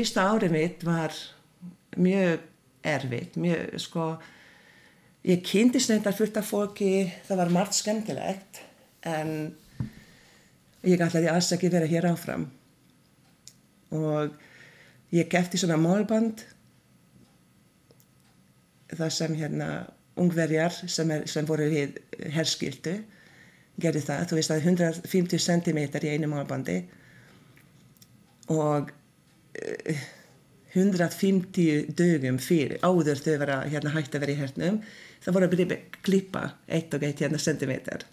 fyrsta árið mitt var mjög erfitt, mjög sko, ég kynntist nefndar fullt af fólki, það var margt skemmtilegt en ég ætlaði alls ekki vera hér áfram. Og ég kefti svona málband það sem hérna ungverjar sem, er, sem voru við herskildu gerði það, þú veist að 150 cm í einu málbandi. Og 150 dögum fyrir áður þau vera hérna hægt að vera í hernum það voru að byrja að klippa eitt og eitt hérna centimeter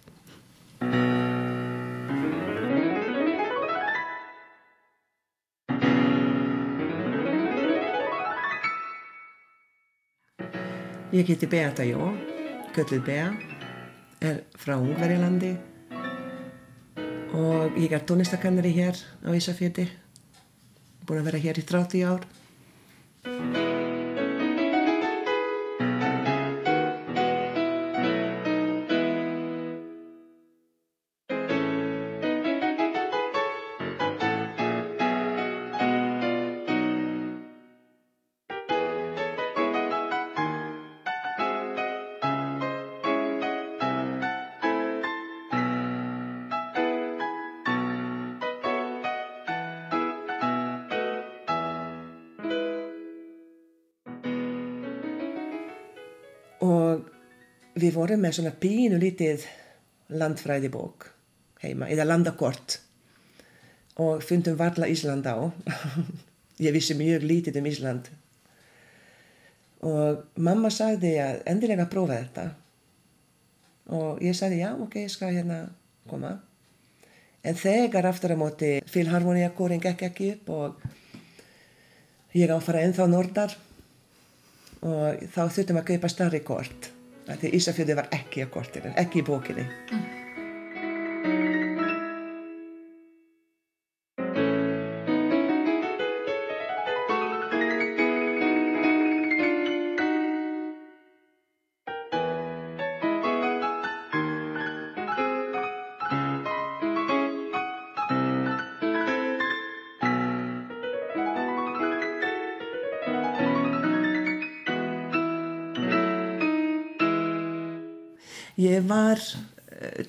Ég geti Beata Jó, kölluð Bea, er frá Ungverjalandi og ég er tónlistakennari hér á Ísafjörði, búin að vera hér í 30 ár. Við vorum með svona pínu lítið landfræðibók heima, eða landakort og fundum varla Ísland á. Ég vissi mjög lítið um Ísland. Og mamma sagði að endilega prófa þetta. Og ég sagði já, ok, ég skal hérna koma. En þegar aftur á móti filharmoniakóring ekki ekki upp og ég áfara ennþá norðar og þá þurftum að kaupa starri kort því Ísafjörði var ekki á kortinu, ekki í bókinni mm.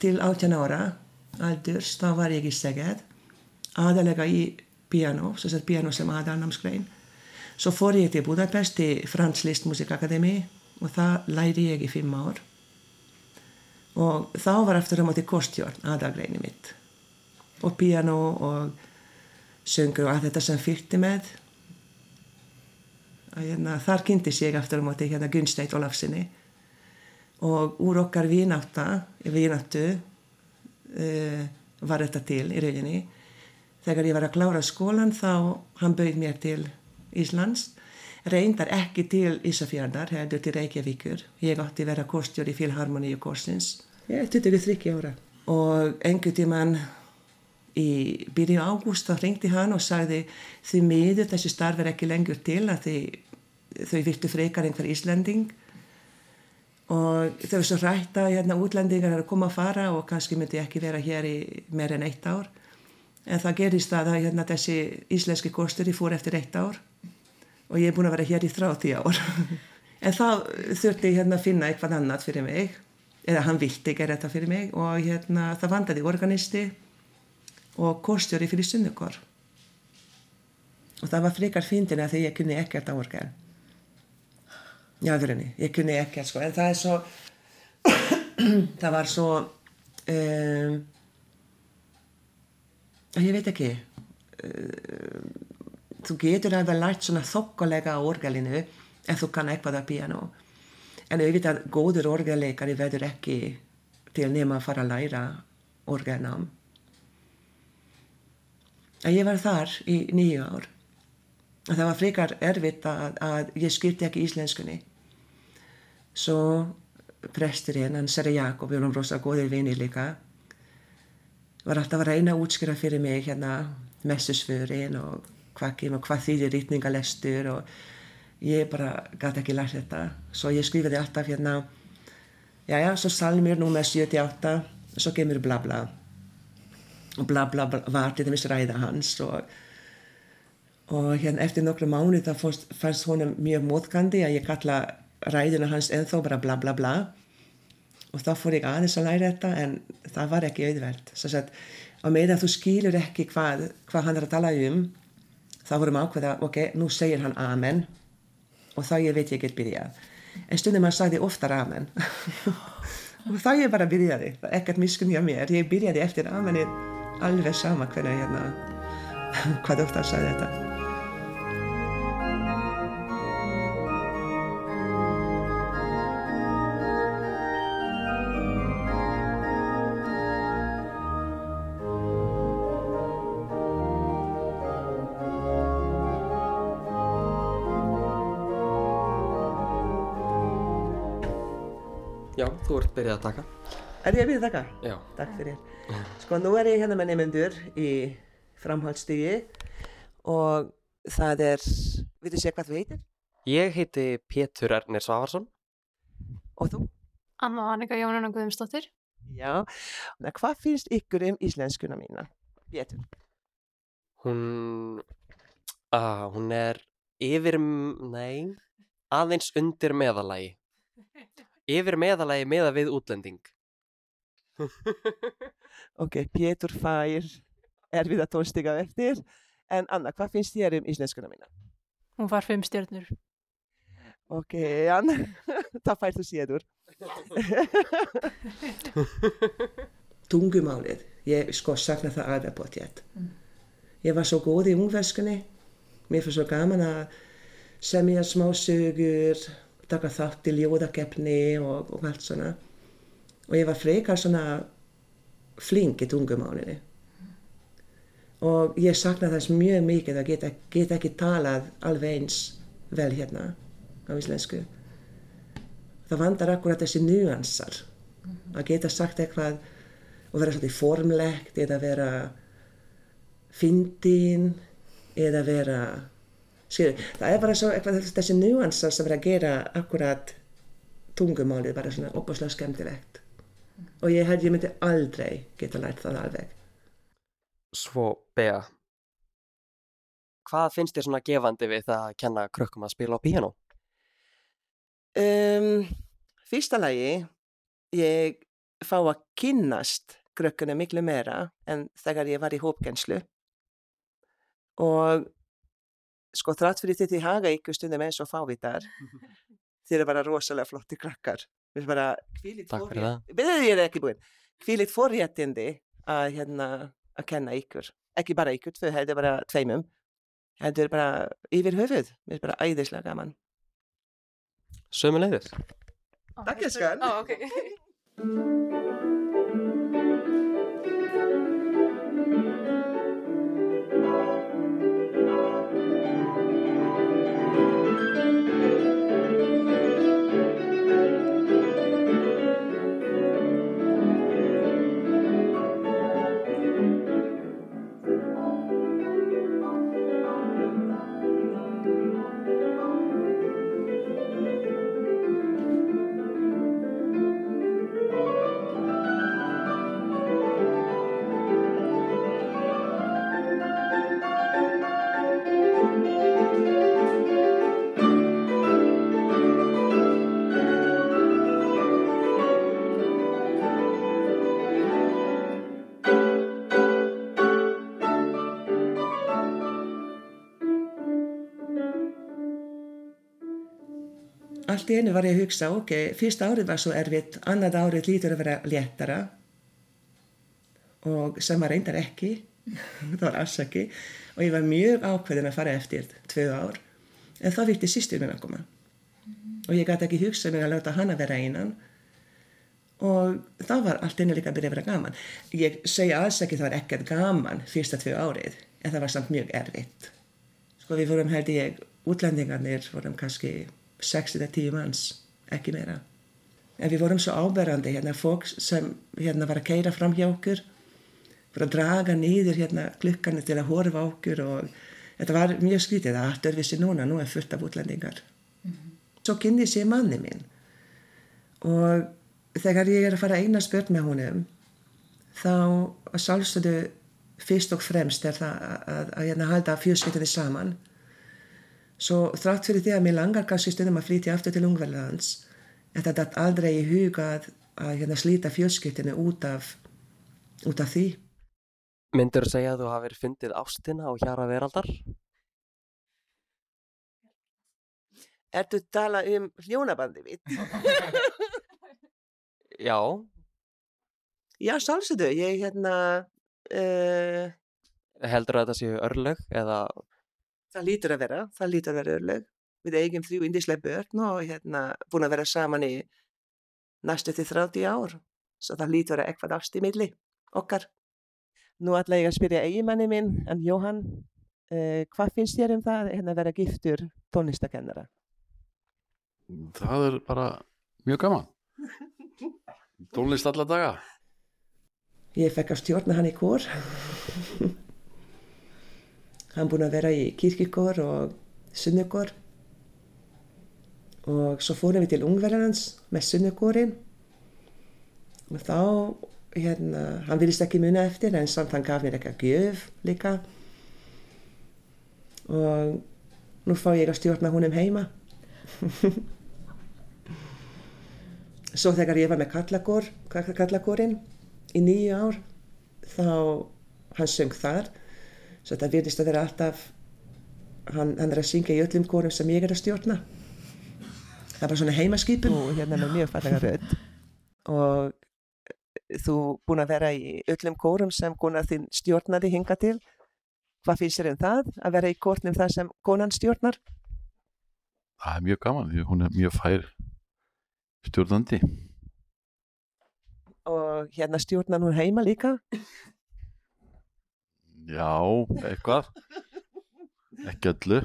Til 18 ára aldurs, þá var ég í Seged, aðalega í piano, svo sett piano sem aðalnámsgrein. Svo fór ég til Budapest í Franz Liszt Musikakademi og það læri ég í fimm ár. Og þá var aftur á móti kostjórn aðalgreinu mitt. Og piano og söngur og allt þetta sem fyrti með. Hérna, þar kynntist ég aftur á móti hérna Gunsteit Olafsinni og úr okkar vínáta, vínáttu uh, var þetta til í rauninni. Þegar ég var að klára skólan þá hann bauð mér til Íslands, reyndar ekki til Ísafjörðar, hefður til Reykjavíkur. Ég átti að vera kostjór í Filharmoníu Korsins. Ég er 23 ára og engur tíman í byrju ágúst þá ringdi hann og sagði því miður þessi starf er ekki lengur til að þau viltu frekar einhver Íslanding og þau svo rætt að hérna, útlendingar er að koma að fara og kannski myndi ekki vera hér í meir en eitt ár. En það gerist að hérna, þessi íslenski ég fór eftir eitt ár og ég er búin að vera hér í þrátti ár. En þá þurfti ég hérna, að finna eitthvað annat fyrir mig eða hann vilti gera þetta fyrir mig og hérna, það vandaði organisti og kostjóri fyrir sunnukor. Og það var frekar fyndina þegar ég kunni ekkert á organ Já, fyririnni, ég kunni ekki sko, en það er svo það var svo um, ég veit ekki um, þú getur alveg lært svona þokkulega á orgelinu ef þú kann eitthvað að piano en auðvitað góður orgelleikari verður ekki til nema að fara að læra orgelnám. En ég var þar í nýju ár. Og það var frekar erfitt að, að ég skilti ekki íslenskunni svo presturinn, hann Sari Jakob, við erum rosa góðir vinir líka var alltaf að reyna að útskýra fyrir mig hérna messusförin og hvað, hvað þýðir rítningalestur og ég bara gæti ekki lært þetta svo ég skrifiði alltaf hérna já já, svo salmir nr. 78 svo kemur bla bla og bla bla var til dæmis ræða hans og og hérna eftir nokkru mánu þá fannst, honum mjög mótkandi að ég kalla ræðina hans ennþá bara bla bla bla. Og þá fór ég aðeins að læra þetta en það var ekki auðveld á meðan þú skilur ekki hvað, hvað hann er að tala um þá vorum ákveða, ok, nú segir hann amen. Og þá ég veit ég get byrjað. En stundum hann sagði oftar amen. Og þá ég bara byrjaði. Ekkert miskun hjá mér, ég byrjaði eftir amenið alveg sama hvernig hérna hvað oftar sagði þetta Já, þú ert byrjað að taka. Er ég að byrja að taka? Já. Takk fyrir. Sko nú er ég hérna með nefnendur í framhaldsstigi og það er, veitu sér hvað þú heitir? Ég heiti Pétur Ernir Svavarsson. Og þú? Anna Annika Jónuna Guðumsdóttir. Já. Na, hvað finnst ykkur um íslenskuna mína? Pétur. Hún, uh, hún er yfir, nei, aðeins undir meðalagi. Yfir meðalagi meða við útlending. Ok, Pétur fær erfið að tónstiga eftir. En Anna, hvað finnst þér um íslenskuna mína? Hún var fimm stjörnur. Ok, Anna, það fær þú séður. Tungumálið, ég sko sakna það alveg på tjett. Ég var svo góð í ungverskunni. Mér fyrir svo gaman að semja smásögur, taka þátt í ljóðakeppni og, og allt svona. Og ég var frekar svona flink í tungumálinu. Og ég sakna þess mjög mikið að geta, geta ekki talað alveg eins vel hérna á íslensku. Það vandar akkurat þessi nýjansar. Að geta sagt eitthvað og vera svolítið formlegt eða vera fyndin eða vera skilur, það er bara svo eitthvað þessi nýjansar sem er að gera akkurat tungumálið bara svona opaslega skemmtilegt. Og ég held ég myndi aldrei geta lært það alveg. Svo, Bea, hvað finnst þér svona gefandi við það að kenna krökkum að spila á píano? um, Fyrsta lagi ég fá að kynnast krökkunum miklu meira en þegar ég var í hópkenslu og sko þrátt fyrir þetta í haga ykkur stundum eins og fávitar þeir eru bara rosalega flotti krakkar. Við erum bara ég ekki búinn kvílitt forréttindi að hérna að kenna ykkur. Ekki bara ykkur, þau heldur bara tveimum heldur bara yfir höfuð. Mér er bara æðislega gaman. Sömuleiðis. Takk, elskan. Ó, allt í einu var ég að hugsa, ok, fyrsta árið var svo erfitt, annað árið lítur að vera léttara. Og sem að reyndar ekki, það var alls ekki. Og ég var mjög ákveðin að fara eftir tvö ár, en þá vilti sýstur minn að koma. Og ég gæti ekki hugsa mig að láta hana vera einan. Og þá var allt einu líka að byrja að vera gaman. Ég segja alls ekki það var ekkert gaman fyrsta tvö árið, en það var samt mjög erfitt. Sko við vorum held ég, útlendingarnir vorum kannski 6-10 manns, ekki meira. En við vorum svo áberandi, hérna, fólk sem hérna var að keira fram hjá okkur, voru að draga nýður hérna klukkanu til að horfa okkur og þetta var mjög skrítið, það allt örfissi núna, nú er fullt af útlendingar. Svo kynni ég sé manni minn og þegar ég er að fara eina spörn með honum, þá sjálfstöðu fyrst og fremst er það að, að, að hérna halda fjölskyldinni saman. Svo þrátt fyrir því að mér langar kannski stundum að flytja aftur til Ungverðlands, en það er aldrei í huga að, að hérna slíta fjölskyldinni út af, út af því. Myndur þú segja að þú hafið fundið ástina á hjara veraldar? Ertu að tala um hljónabandi mitt? Já, Já, sálsöðu, ég hérna, uh, heldur að þetta séu örlög eða það lítur að vera, það lítur að vera örlög. Við eigum þrjú indislega börn og hérna búin að vera saman í næstu til 30 ár. Svo það lítur að vera eitthvað ást í milli okkar. Nú ætla ég að spyrja eigimanni minn, en Jóhann, uh, hvað finnst þér um það hérna að vera giftur tónlistakennara? Það er bara mjög gaman. Tónlist alla daga. Ég fekk að stjórna hann í kór. Hann búinn að vera í kirkikór og sunnukór. Og svo fórum við til Ungverðarlands með sunnukórin. Og þá, hérna, hann virðist ekki muna eftir en samt hann gaf mér eitthvað gjöf líka. Og nú fá ég að stjórna húnum heima. Svo þegar ég var með kallakór, kallakórin í nýju ár, þá hann söng þar. Svo þetta virðist að vera alltaf, hann, hann er að syngja í öllum kórum sem ég er að stjórna. Það er bara svona heimaskipun og hérna með mjög fallega rödd. Og þú búin að vera í öllum kórum sem konar þín stjórnaði hinga til. Hvað finnst þér um það, að vera í kórnum það sem konan stjórnar? Það er mjög gaman því hún er mjög fær stjórnandi. Og hérna stjórnar hún heima líka. Já, eitthvað. Ekki öllu.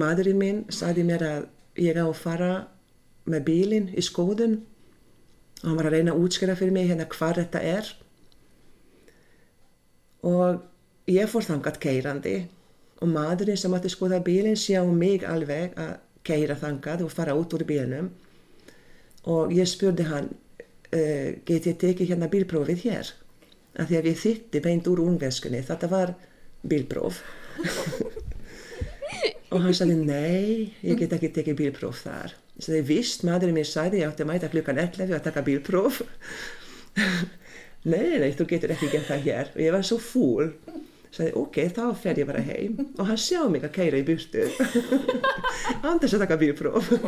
Maðurinn minn sagði mér að ég á að fara með bílinn í skoðun og hann var að reyna að útskjöra fyrir mig hérna hvað þetta er. Og ég fór þangat keirandi og maðurinn sem átti skoða bílinn sjá mig alveg að keira þangað og fara út úr bílinnum og ég spurði hann uh, get ég tekið hérna bílprófið hér? Af því að ég þitti beint úr ungverskunni þetta var bílpróf og hann sagði nei, ég get ekki tekið bílpróf þar. Ég sagði vist, maðurinn mér sagði ég átti að mæta klukkan 11 að taka bílpróf. Nei, nei, þú getur ekki gert það hér. Og ég var svo fúl. Sagði ok, þá fer ég bara heim. Og hann sjá mig að keira í burtu. Andast að taka bílpróf.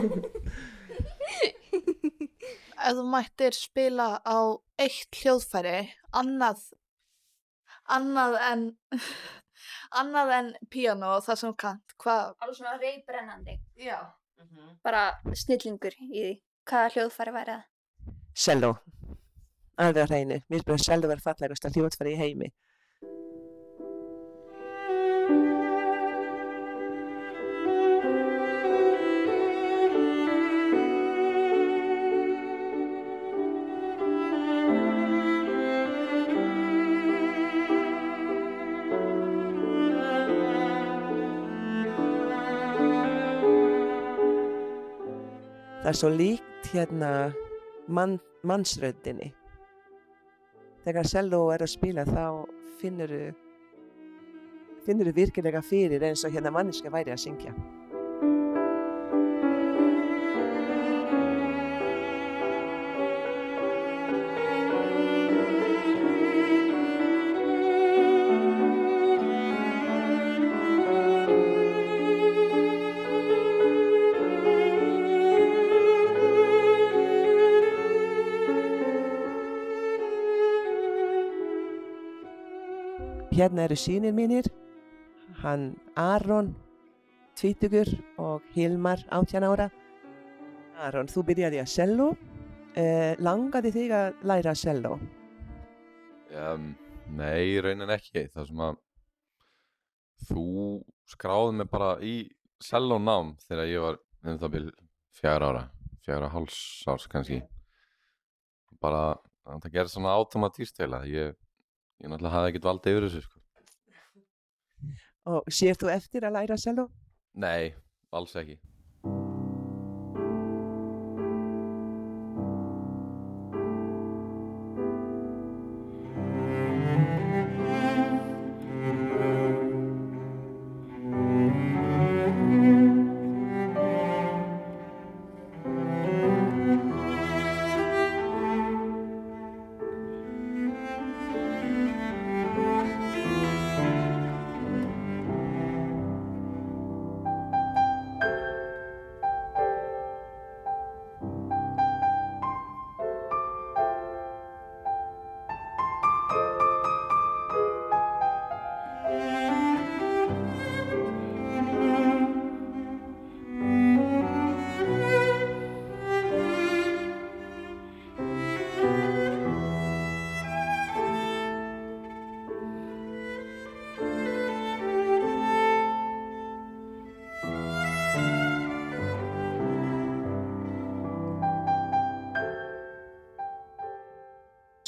Ef þú mættir spila á eitt hljóðfæri annað annað en annað en piano og það sem þú kant hvað, alveg svona reybrennandi já. Bara snillingur í því. Hvaða hljóðfæri væri það? Cello alveg að reynu, mér finnst cello verið fallegast að hljóðfæri í heimi er svo líkt hérna mann, mannsröddinni. Þegar cello er að spila þá finnur þú virkilega fyrir eins og hérna manniska væri að syngja. Hérna eru sínir mínir, hann Aron, tvítugur og Hilmar, átjan ára. Aron, þú byrjaði að cello. Eh, langaði þig að læra cello? Um, nei, raunin ekki. Það sem að þú skráði mig bara í sellónám þegar ég var um það byrj fjara ára, fjara háls árs kannski. Bara, það gerði svona automatíst heila. Ég, ég náttúrulega hafði ekkert valdið yfir þessu, sko. Og sér þú eftir að læra cello? Nei, alls ekki.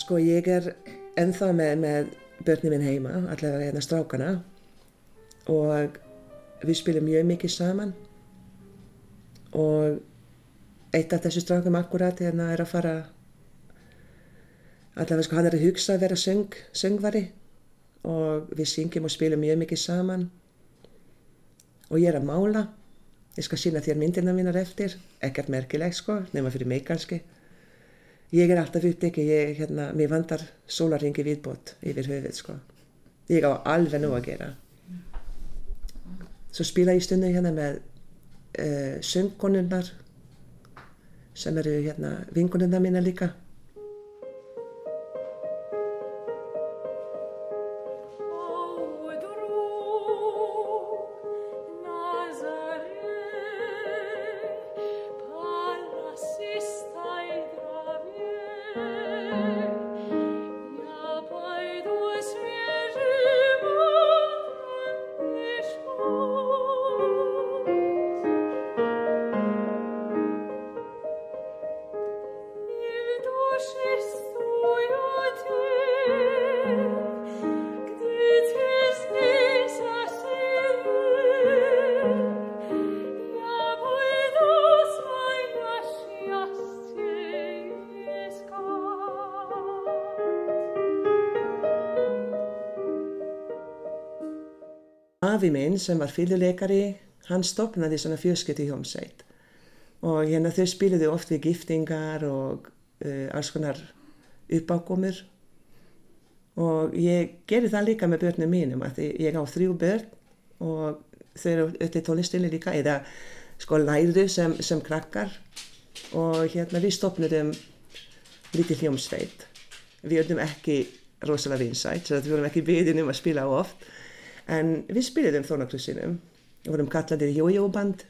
Sko ég er ennþá með, með börnum minn heima, allavega hérna strákana. Og við spilum mjög mikið saman. Og eitt af þessu strákum akkurat hérna er að fara allavega sko hann er að hugsa að vera söng, söngvari. Og við syngjum og spilum mjög mikið saman. Og ég er að mála. Ég skal sína þér myndirna mínar eftir. Ekkert merkilegt sko, nema fyrir mig kannski ég er alltaf upptekið, ég, hérna, mér vandar sólaringi viðbót yfir höfuð, sko. Ég á alveg nú að gera. Svo spila ég stundu hérna með uh, söngkonunnar sem eru hérna vinkonunnar mína líka. Afi minn sem var fylguleikari, hann stopnaði svona fjölskyldi hjómsveit og hérna þau spiluðu oft við giftingar og uh, alls konar uppákomur. Og ég gerði það líka með börnum mínum að ég á þrjú börn og þau eru öll tónlistinni líka eða sko læru sem, sem krakkar. Og hérna við stopnaðum lítið hljómsveit. Við öllum ekki rosalega vinsætt, svo við vorum ekki beðin um að spila oft en við spiliðum þó nokkru sinnum og vorum kallaðir jójóband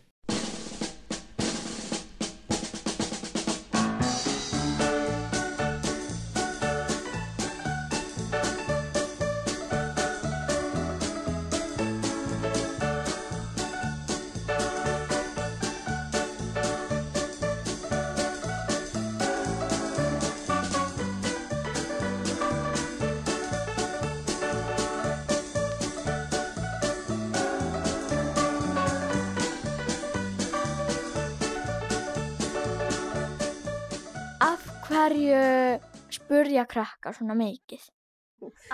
krakkar svona mikið?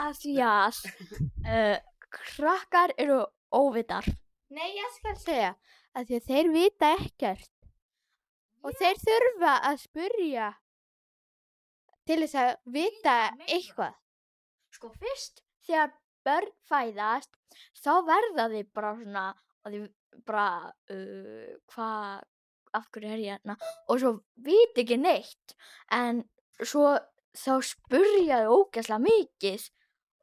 Af því að uh, krakkar eru óvitar. Nei, ég skal segja að því að þeir vita ekkert. Og þeir þurfa að spurja til þess að vita eitthvað. Sko fyrst þegar börn fæðast þá verða þið bara svona og þið bara uh, hvað af hverju er ég hérna og svo viti ekki neitt en svo þá spurja þau ógæslega mikið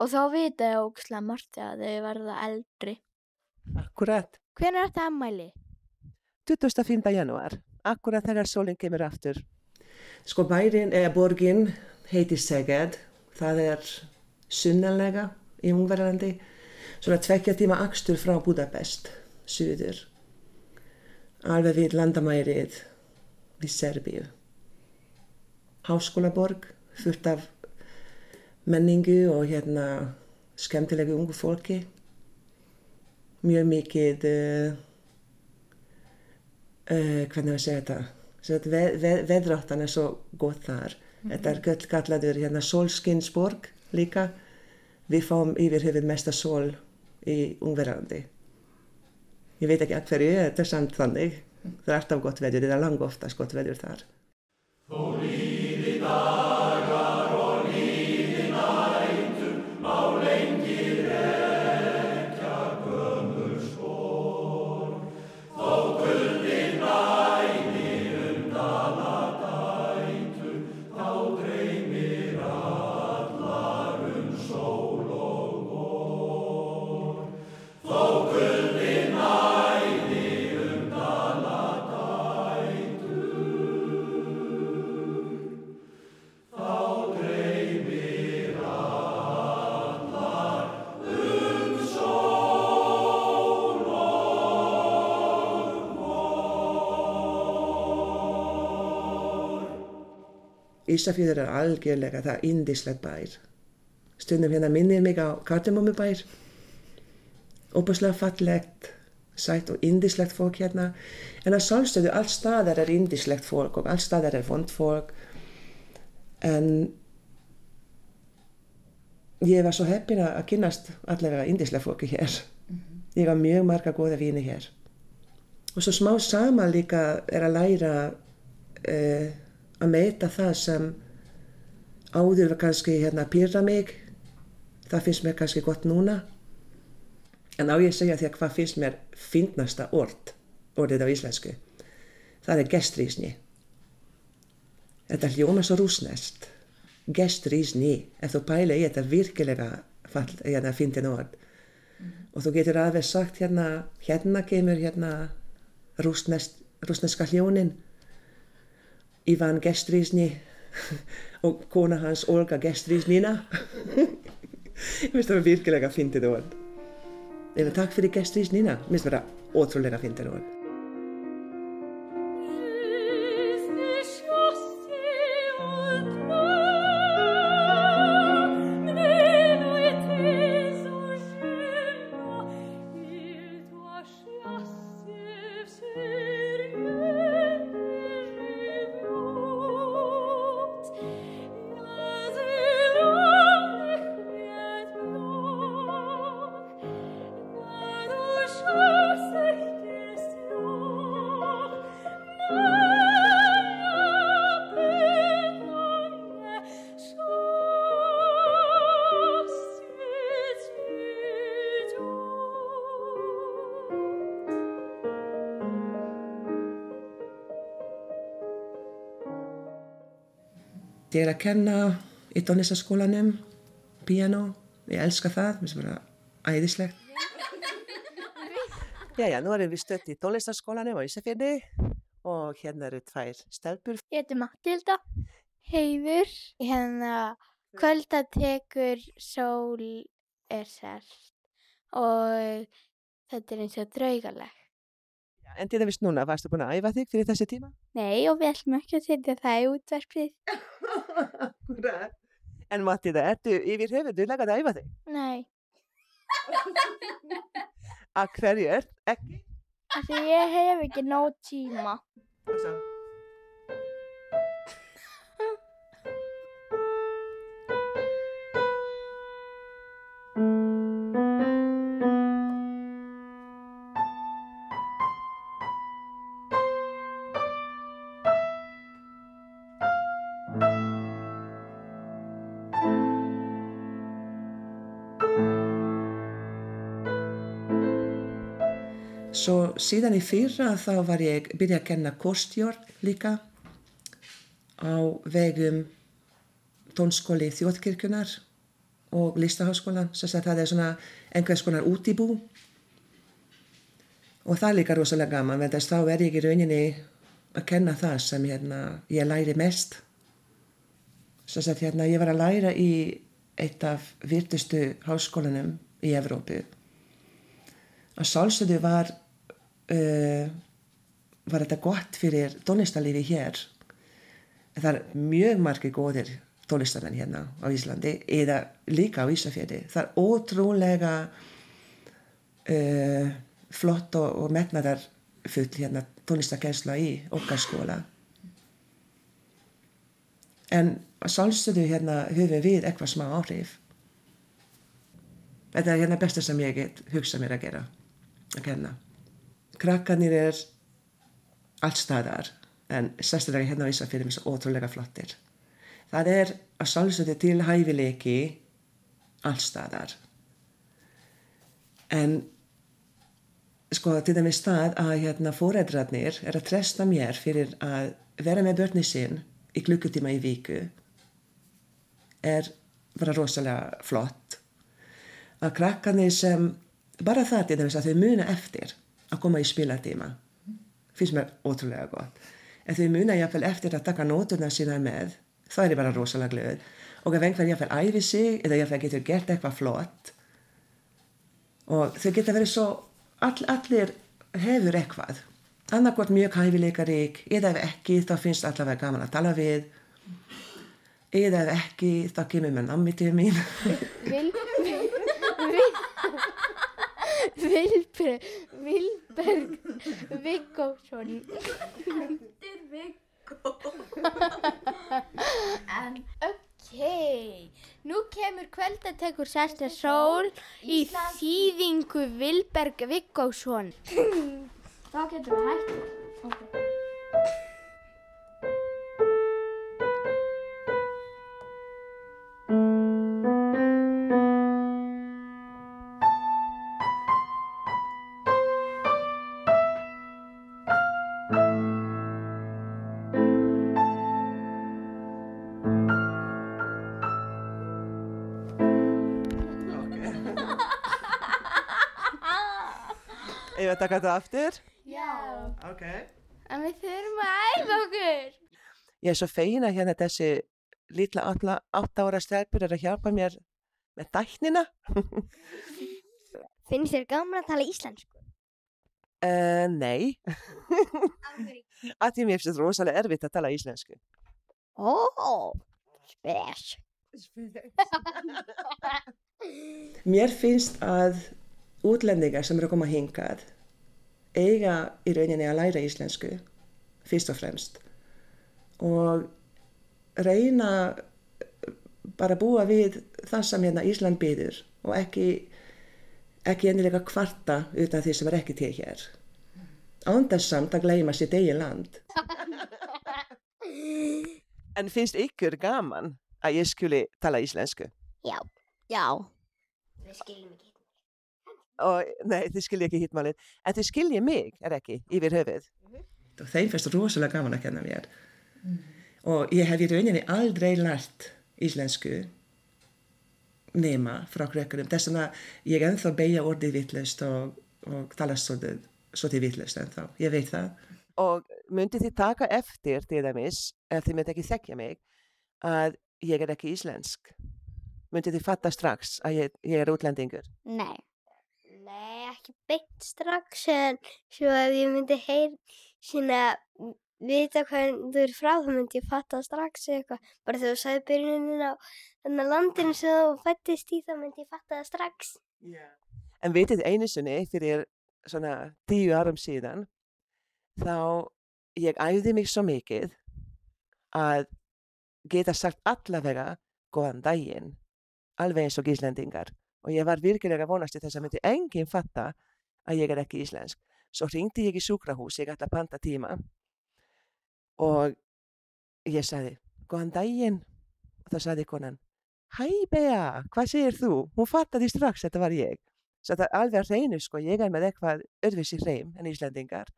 og þá vita þau ógæslega margt þegar þau verða eldri. Akkurat, Hvenær er þetta ammæli? 25. janúar, akkurat þegar sólinn kemur aftur. Sko bærin, eða borgin heitir Seged, það er sunnanlega í Ungverðarlandi, svona tvekja tíma akstur frá Budapest, suður, alveg við landamærið við Serbíu. Háskólaborg, fullt af menningu og hérna skemmtilegu ungu fólki. Mjög mikið, uh, uh, hvernig við segja þetta, Svo ve ve veðráttan er svo gott þar. Þetta er gall- kallaður hérna sólskinsborg líka. Við fáum yfir höfuð mesta sól í Ungverðarlandi. Ég veit ekki að hverju, þetta er samt þannig. Það er alltaf gott veður, það er lang oftast gott veður þar. Ísafjörður er algjörlega það indislegt bær. Stundum hérna minnir mig á Kardemómubær. Óbúslega fallegt, sætt og indislegt fólk hérna. En að sjálfstöðu allt staðar er indislegt fólk og allt staðar er vond fólk. En ég var svo heppin að kynast allavega indislegt fólki hér. Ég var mjög marga góða vini hér. Og svo smá sama líka er að læra uh, að meita það sem áður var kannski hérna pyrra mig. Það finnst mér kannski gott núna. En á ég segja því að hvað finnst mér fyndnasta orð, orðið á íslensku. Það er gestrýsni. Þetta hljóma svo rúsnest. Gestrýsni. Ef þú pæla í þetta virkilega hérna, fyndin orð. Og þú getur alveg sagt hérna, hérna kemur hérna rúsnest, rúsneska hljónin. Ivan Gestrýsni og kona hans Olga Gestrýsnina. Ég finnst það virkilega fyndið orð. Eða takk fyrir Gestrýsnina. Mér finnst það ótrúlega fyndið orð. Ég er að kenna í tónlistaskólanum, piano, ég elska það, mér finnst það bara æðislegt. Jæja, nú erum við stött í tónlistaskólanum á Ísafjörði og hérna eru tvær stelpur. Ég heiti Matilda, heiður, hérna kvölda tekur sól er selt og þetta er eins og draugaleg. En til dæmis núna, varstu búin að æfa þig fyrir þessi tíma? Nei, og við ætlum ekki að setja það í útvarpið. En Matilda, ertu yfir höfuðu lagað að æfa þig? Nei, Að hverju er ekki? því ég hef ekki nóg tíma. Svo. Svo síðan í fyrra þá var ég byrja að kenna kostjórn líka á vegum tónskóli þjóðkirkjunar og listaháskólan, sem sagt það er svona einhvers konar útibú og það er líka rosalega gaman, þess þá er ég í rauninni að kenna það sem hérna, ég læri mest. Svo að hérna, ég var að læra í eitt af virtustu háskólanum í Evrópu. Að sálsöðu var, uh, var þetta gott fyrir tónlistarlifi hér. Það er mjög margir góðir tónlistamenn hérna á Íslandi eða líka á Ísafjörði. Það er ótrúlega uh, flott og, og metnaðar full hérna tónlistakensla í okkar skóla. En sálstöðu hérna höfum við eitthvað smá áhrif. Þetta er hérna besta sem ég get hugsa mér að gera, að kenna. Krakkarnir er allt staðar, en sérstaklega hérna á Ísafjörðum er svo ótrúlega flottir. Það er að sálstöðu til hæfileiki allt staðar. En sko til dæmis það að hérna fóredrarnir er að tresta mér fyrir að vera með börni sinn í klukkutíma í viku er bara rosalega flott að krakkarnir sem bara það til dæmis að þau muna eftir að koma í spilatíma finnst mér ótrúlega gott en þau muna jáfnvel eftir að taka nótuna sína með það er bara rosalega glöð og ef einhver jáfnvel æfi sig eða jáfnvel getur gert eitthvað flott. Og þau geta verið svo all, allir hefur eitthvað annarkort mjög hæfileikarík eða ef ekki þá finnst allavega gaman að tala við eða ef ekki þá kemur mér nammi til mín vil, Vilberg, Vilberg Viggósson Vildur Viggó. En ok, nú kemur kvöldatekur sérsta sól í þýðingu Vilberg Viggósson. Þá getur við hægt okay. Ef að taka þetta aftur? Já, Ok. En við þurfum að æfa okkur. Ég er svo fegin að hérna þessi átta, átta ára stelpur er að hjálpa mér með dæknina Finnst þér gaman að tala íslensku? uh, Nei. Að því mér finnst þetta rosalega erfitt að tala íslensku. Ó, spes. Mér finnst að útlendingar sem eru að koma hingað eiga í rauninni að læra íslensku fyrst og fremst og reyna bara að búa við það sem hérna Ísland byður og ekki, ekki ennilega kvarta utan því sem er ekki til hér. Ándast samt að gleyma sitt eigin land. En finnst ykkur gaman að ég skuli tala íslensku? Já, já Við skiljum ekki og nei, þið skilji ekki hittmálið en þið skilji mig, er ekki, yfir höfuð. Og þeim finnst rosalega gaman að kenna mér. Og ég hef í rauninni aldrei lært íslensku nema frá krökkunum. Þess vegna ég ennþá beigja orðið vitlaust og, og tala svolítið, svolítið vitlaust ennþá, ég veit það. Og myndi þið taka eftir til dæmis, ef þið myndi ekki þekkja mig að ég er ekki íslensk? Myndi þið fatta strax að ég, ég er útlendingur? Nei Nei, ekki beint strax en svo ef ég myndi heyr sína vita hvað þú er frá þá myndi ég fatta strax eitthvað. Bara þegar þú sagði byrjunin á þennan landinu sem þú fættist í þá myndi ég fatta það strax. En vitið einu sinni fyrir svona tíu árum síðan þá ég æfði mig svo mikið að geta sagt allavega góðan daginn alveg eins og Íslendingar og ég var virkilega vonast til þess að myndi enginn fatta að ég er ekki íslensk. Svo ringdi ég í sjúkrahús, ég ætla að panta tíma og ég sagði, góðan daginn og þá sagði konan, hæ Bea, hvað segir þú? Hún fattaði strax að þetta var ég. Svo það er alveg að reynu sko, ég er með eitthvað öðvisi hreim en íslendingar.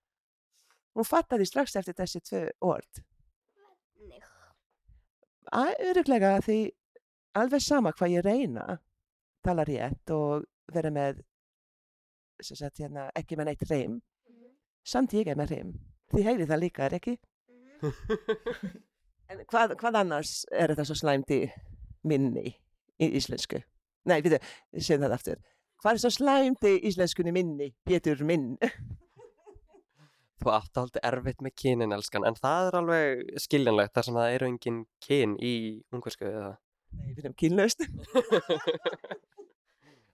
Hún fattaði strax eftir þessi tvö orð. Öruglega því alveg sama hvað ég reyna tala rétt og vera með sagt, hérna, ekki með neitt reym samt ég er með reym Þið heyri það líka, er ekki? en hvað, hvað annars er þetta svo slæmt í minni í íslensku? Nei, við séum það aftur. Hvað er svo slæmt í íslenskunni minni, Pétur minn? Þú átti aldrei erfitt með kynin, elskan, en það er alveg skiljanlegt þar sem það eru engin kyn í ungversku eða... Nei, við erum kynlaust.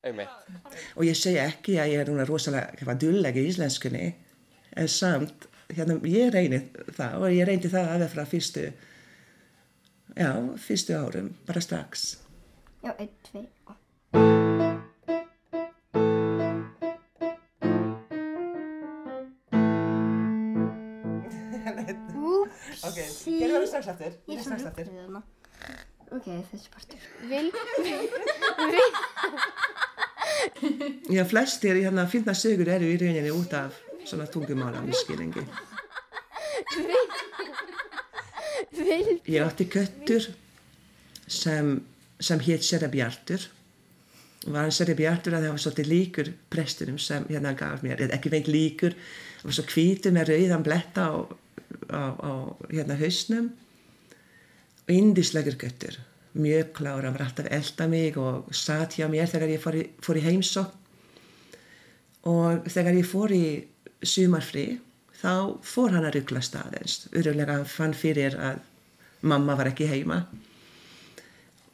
Einmitt. Og ég segi ekki að ég er núna rosalega dulleg í íslenskunni, en samt, hérna, ég reyni það og ég reyndi það aðeins frá fyrstu, já, fyrstu árum, bara strax. Já, einn, tvei og... Ok, gerum það strax aftur. Ég er strax þarna. Ok, þessi partur. Vil, Já, flestir hérna finna sögur eru í rauninni út af svona tungumála miskilingi. Vil, Ég átti köttur sem, sem hétt Serra Bjartur. Var hann Serra Bjartur að það var svolítið líkur prestunum sem hérna gaf mér, eða ekki veit líkur, það var svo hvítur með rauðan bletta á, á, á hérna hausnum og indislegur köttur. Mjög klár, hann var alltaf elda mig og satt hjá mér þegar ég fór í, fór í heimsókn. Og þegar ég fór í sumarfrí, þá fór hann að ruggla staðins. Öruglega fann fyrir að mamma var ekki heima.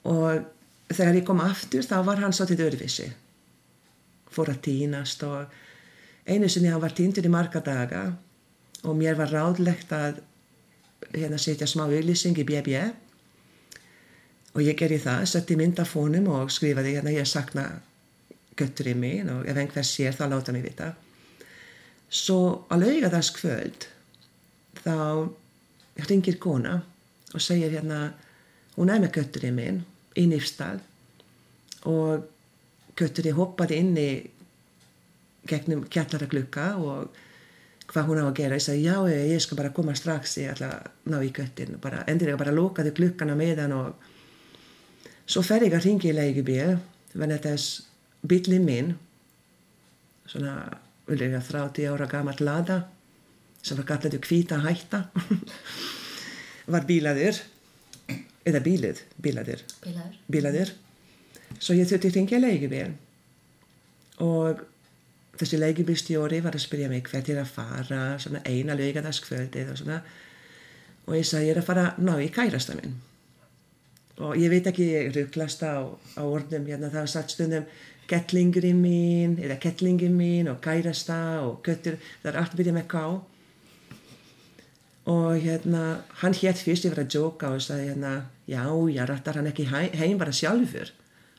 Og þegar ég kom aftur, þá var hann svolítið öðruvísi. Fór að týnast og einu sinni hann var týndur í marga daga og mér var ráðlegt að hérna setja smá auðlýsing í BB og ég gerði það, setti mynd af fónum og skrifaði hérna ég sakna götturinn mín og ef einhver sér þá láta mig vita. Svo á laugardagskvöld þá ringir kona og segir hérna hún er með götturinn minn í nýfstall og götturinn hoppaði inn í gegnum kjallara glukka og hvað hún á að gera, ég sagði já ég skal bara koma strax, ég ætla að ná í göttin bara endilega bara lokaði glukkana meðan og svo fer ég að ringi í leigubíl venni þess bílinn minn svona ullega 30 ára gammal lada sem var kallaðu hvíta hætta. Var bílaður eða bílaður. Bílaður. bílaður. Svo ég þurfti að ringja í leigubíl og þessi leigubílstjóri var að spyrja mig hvert ég er að fara svona eina laugardagskvöldið og svona. Og ég sagði ég er að fara ná í kærasta minn. Og ég veit ekki, ég rugglast á, á orðum hérna það var satt stundum kettlingurinn mín eða kettlingin mín og kærasta og köttur, það er allt byrjað með ká og hérna hann hétt fyrst ég var að jóka og sagði hérna já, já, rattar hann ekki heim, bara sjálfur?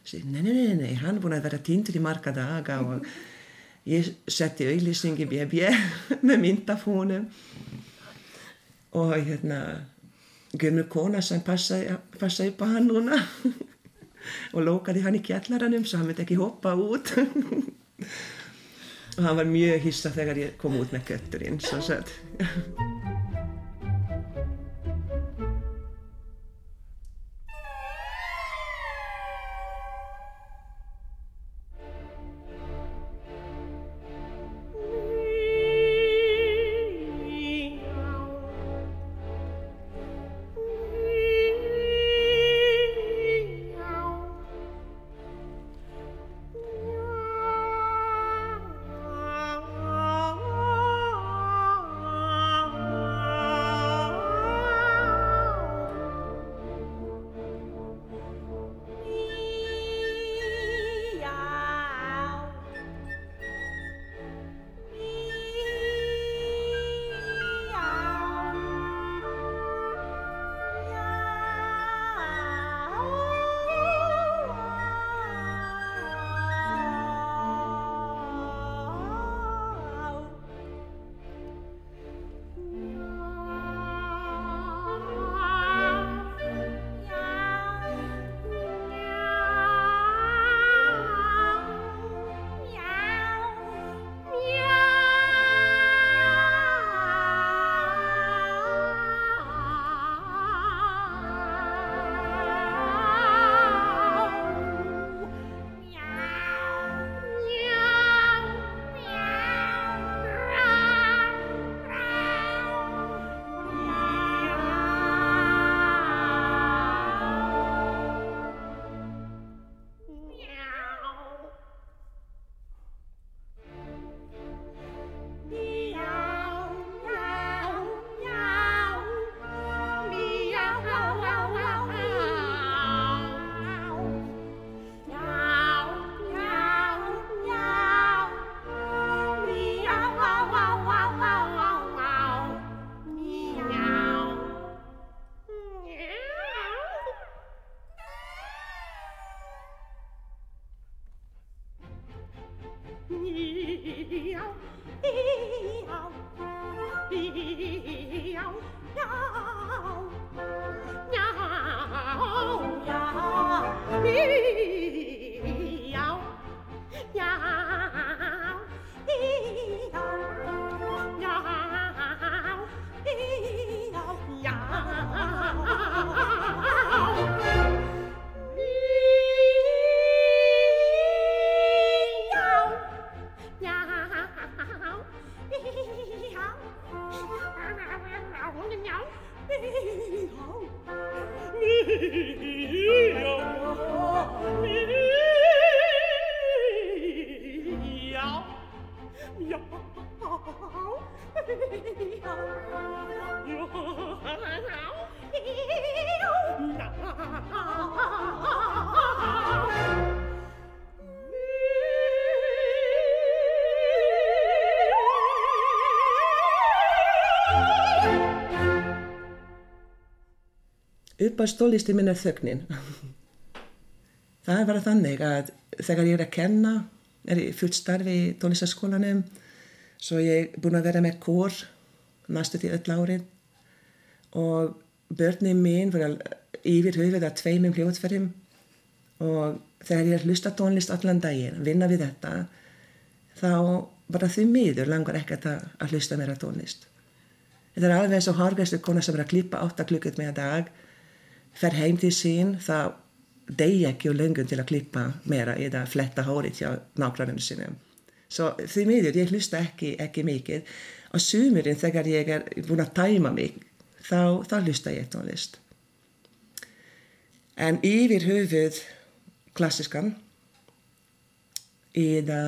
Segi, nei, nei, nei, nei, hann er búin að vera týndur í marga daga og ég setti auðlýsing í BB með myndafónum og hérna gömur kona sem passaði passa upp á hann núna. Og lókaði hann í kjallaranum svo hann myndi ekki hoppa út. Og hann var mjög hissa þegar ég kom út með kötturinn svo sett Uppáhaldstónlistin minn er þögnin. Það er bara þannig að þegar ég er að kenna, er ég fullt starfi í tónlistaskólanum, svo ég er búin að vera með kór næstu því öll árið og börnin mín voru yfir höfuð að tveimum hljóðferðum og þegar ég er hlusta tónlist allan daginn, vinna við þetta, þá bara því miður langar ekkert að, að hlusta meira tónlist. Þetta er alveg eins og hargæstu kona sem er að klippa 8 klukkut með að dag, fer heim til sín, þá degi ekki og löngun til að klippa meira eða fletta hórið hjá nákvæmlega sinum. Svo því miður, ég hlusta ekki, ekki mikið. Og sumurinn þegar ég er búin að tæma mig, þá, þá hlusta ég tónlist. En yfir höfuð klassiskan eða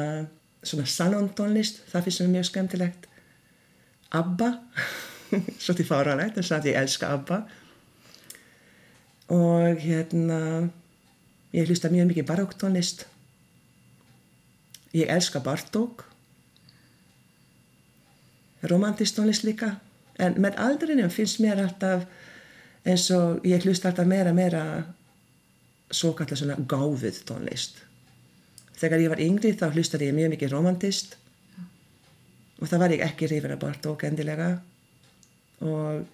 svona salontónlist, það finnst mér mjög skemmtilegt. Abba, svo til fáranlegt, þess að ég elska Abba. Og hérna, ég hlusta mjög mikið baróktónlist. Ég elska Bartók. Romantist tónlist líka. En með aldrinum finnst mér alltaf eins og ég hlusta alltaf meira meira svo kallar svona gáfið tónlist. Þegar ég var yngri þá hlustaði ég mjög mikið romantist og það var ég ekki reyfir að Bartók endilega og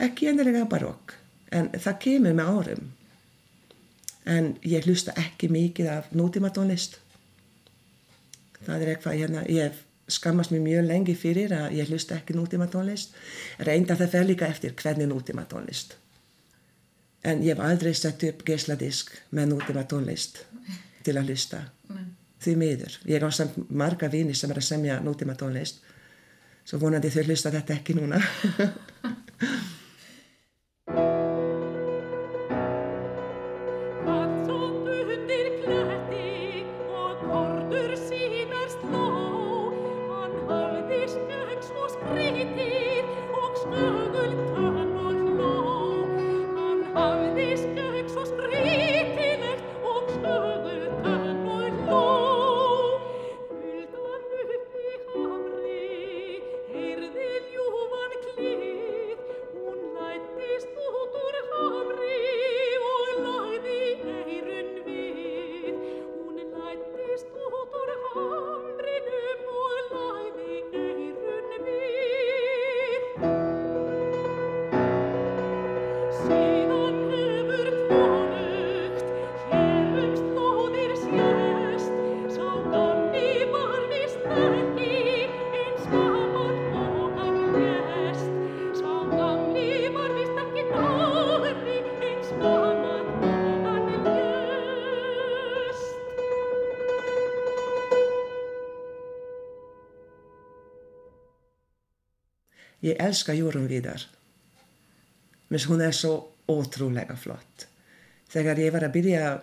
ekki endilega barokk en það kemur með árum. En ég hlusta ekki mikið af nútíma tónlist það er eitthvað hérna ég skammast mér mjög lengi fyrir að ég hlusta ekki nútíma tónlist reynda það fer líka eftir hvernig nútíma tónlist en ég hef aldrei sett upp geisladisk með nútíma tónlist til að hlusta. Því miður. Ég á samt marga vini sem er að semja nútíma tónlist svo vonandi þau hlusta þetta ekki núna Ég elska Jórun Vidar. Men hún er svo ótrúlega flott. Þegar ég var að byrja að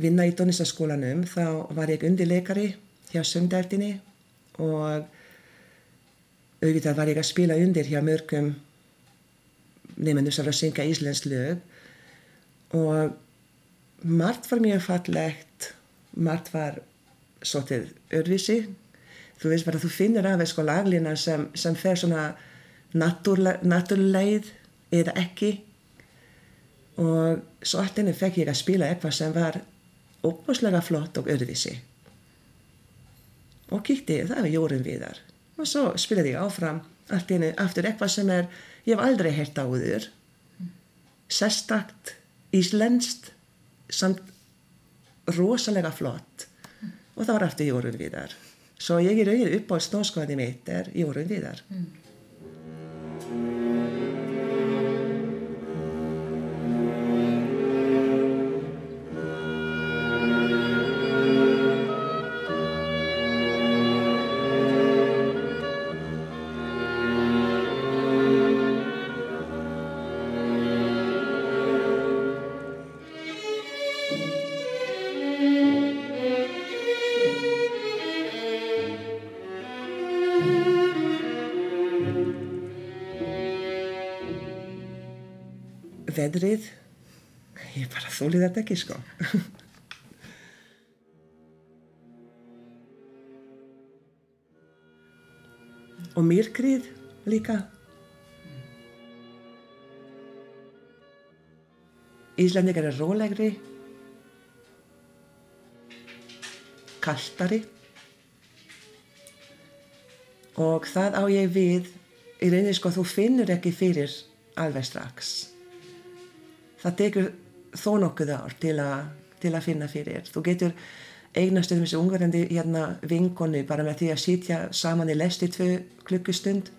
vinna í tónlistaskólanum þá var ég undirleikari hjá söngdæltinni og auðvitað var ég að spila undir hjá mörgum nefnum sem var að syngja íslensk lög og margt var mjög fallegt, margt var svolítið örvísi þú veist bara þú finnir af sko laglina sem, sem fer svona naturleið eða ekki. Og svo allinni fekk ég að spila eitthvað sem var óbúslega flott og öðruvísi. Og kíkti, það var Jórun Viðar. Og svo spilaði ég áfram allt einu aftur eitthvað sem er ég hef aldrei heyrt áður. Sestakt, íslenskt samt rosalega flott. Og það var aftur Jórun Viðar svo ég er auðvitað upp á snóskoðni mitt er Jórun Viðar veðrið. Ég bara þúlið þetta ekki sko. Og myrkrið líka. Íslandingar er rólegri. Kaltari og það á ég við í rauninni sko þú finnur ekki fyrir alveg strax það tekur þó nokkuð ár til, a, til að finna fyrir. Þú getur eignast um þessu ungarandi hérna vinkonu bara með því að sitja saman í lesti tvö klukkustund.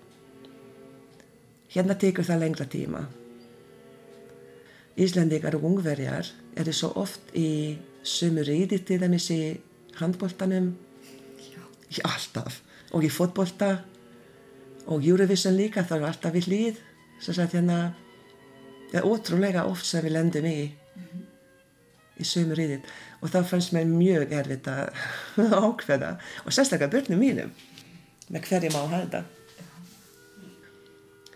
Hérna tekur það lengra tíma. Íslandikar og ungverjar eru svo oft í sömu ríði til dæmis í handbóltanum Já, alltaf. Og í fótbolta. Og Eurovision líka það er alltaf við hlýð svo að hérna það er ótrúlega oft sem við lendum í í sömu ríðin og þá fannst mér mjög erfitt að ákveða og sérstaklega börnum mínum með hverjum á að halda.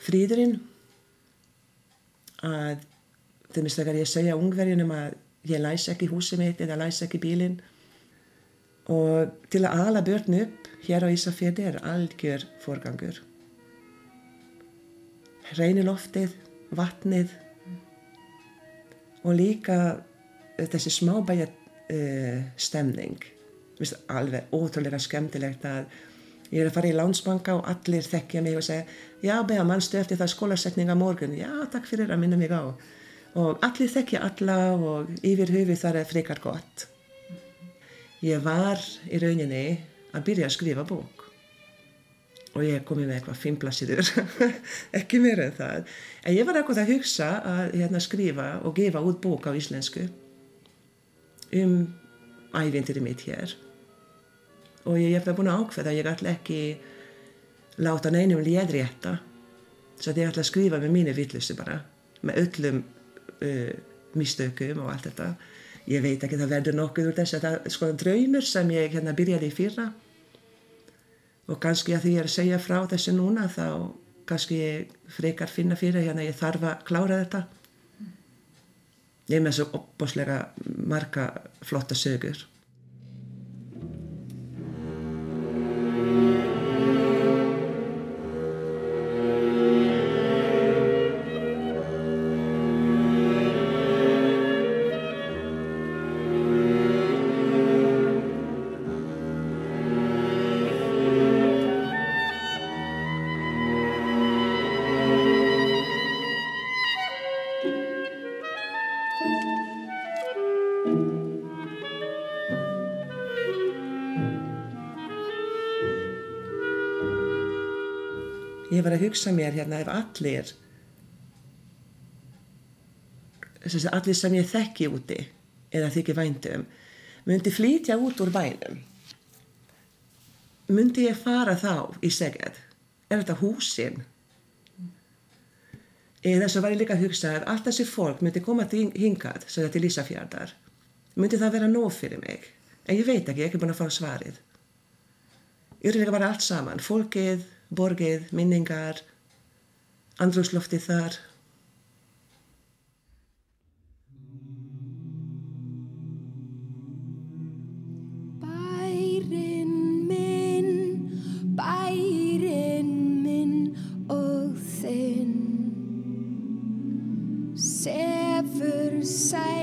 Fríðurinn að þeim er þegar ég segja ungverjunum að ég læs ekki húsið mitt eða læs ekki bílinn. Og til að ala börn upp hér á Ísafjörði er algjör forgangur. Reyniloftið, vatnið og líka þessi smábæja uh, stemning. Vist, alveg ótrúlega skemmtilegt að ég er að fara í lánsbanka og allir þekkja mig og segja já beða mannstu eftir það skólasetninga morgun? Já takk fyrir að minna mig á. Og allir þekkja alla og yfir hufið þar er frekar gott. Ég var í rauninni að byrja að skrifa bók og ég komi með eitthvað fimmplasiður ekki meira en það. En ég var eitthvað að hugsa að hérna, skrifa og gefa út bók á íslensku um ævindir mitt hér. Og ég hef það búin að ákveða ég ætla ekki láta neinum léðrétta. Svo að ég ætla að skrifa með mínu villustu bara með öllum uh, mistökum og allt þetta. Ég veit ekki það verður nokkuð úr þess að það sko draumur sem ég hérna byrjaði í fyrra og kannski að því ég er að segja frá þessu núna þá kannski ég frekar finna fyrir hérna ég þarf að klára þetta. Ég er með svo opbáslega marga flotta sögur hugsa mér hérna ef allir allir sem ég þekki úti eða þykir vændum myndi flytja út úr bænum myndi ég fara þá í seged? Er þetta húsin? Eða svo var ég líka að hugsa ef allt þessi fólk myndi koma til hingað svo þetta til Ísafjardar myndi það vera nóg fyrir mig? En ég veit ekki, ég er ekki búin að fá svarið. Ég er líka bara allt saman fólkið borgið, minningar, andrúsloftið þar. Bærin minn, bærin minn og þinn Sefur sæll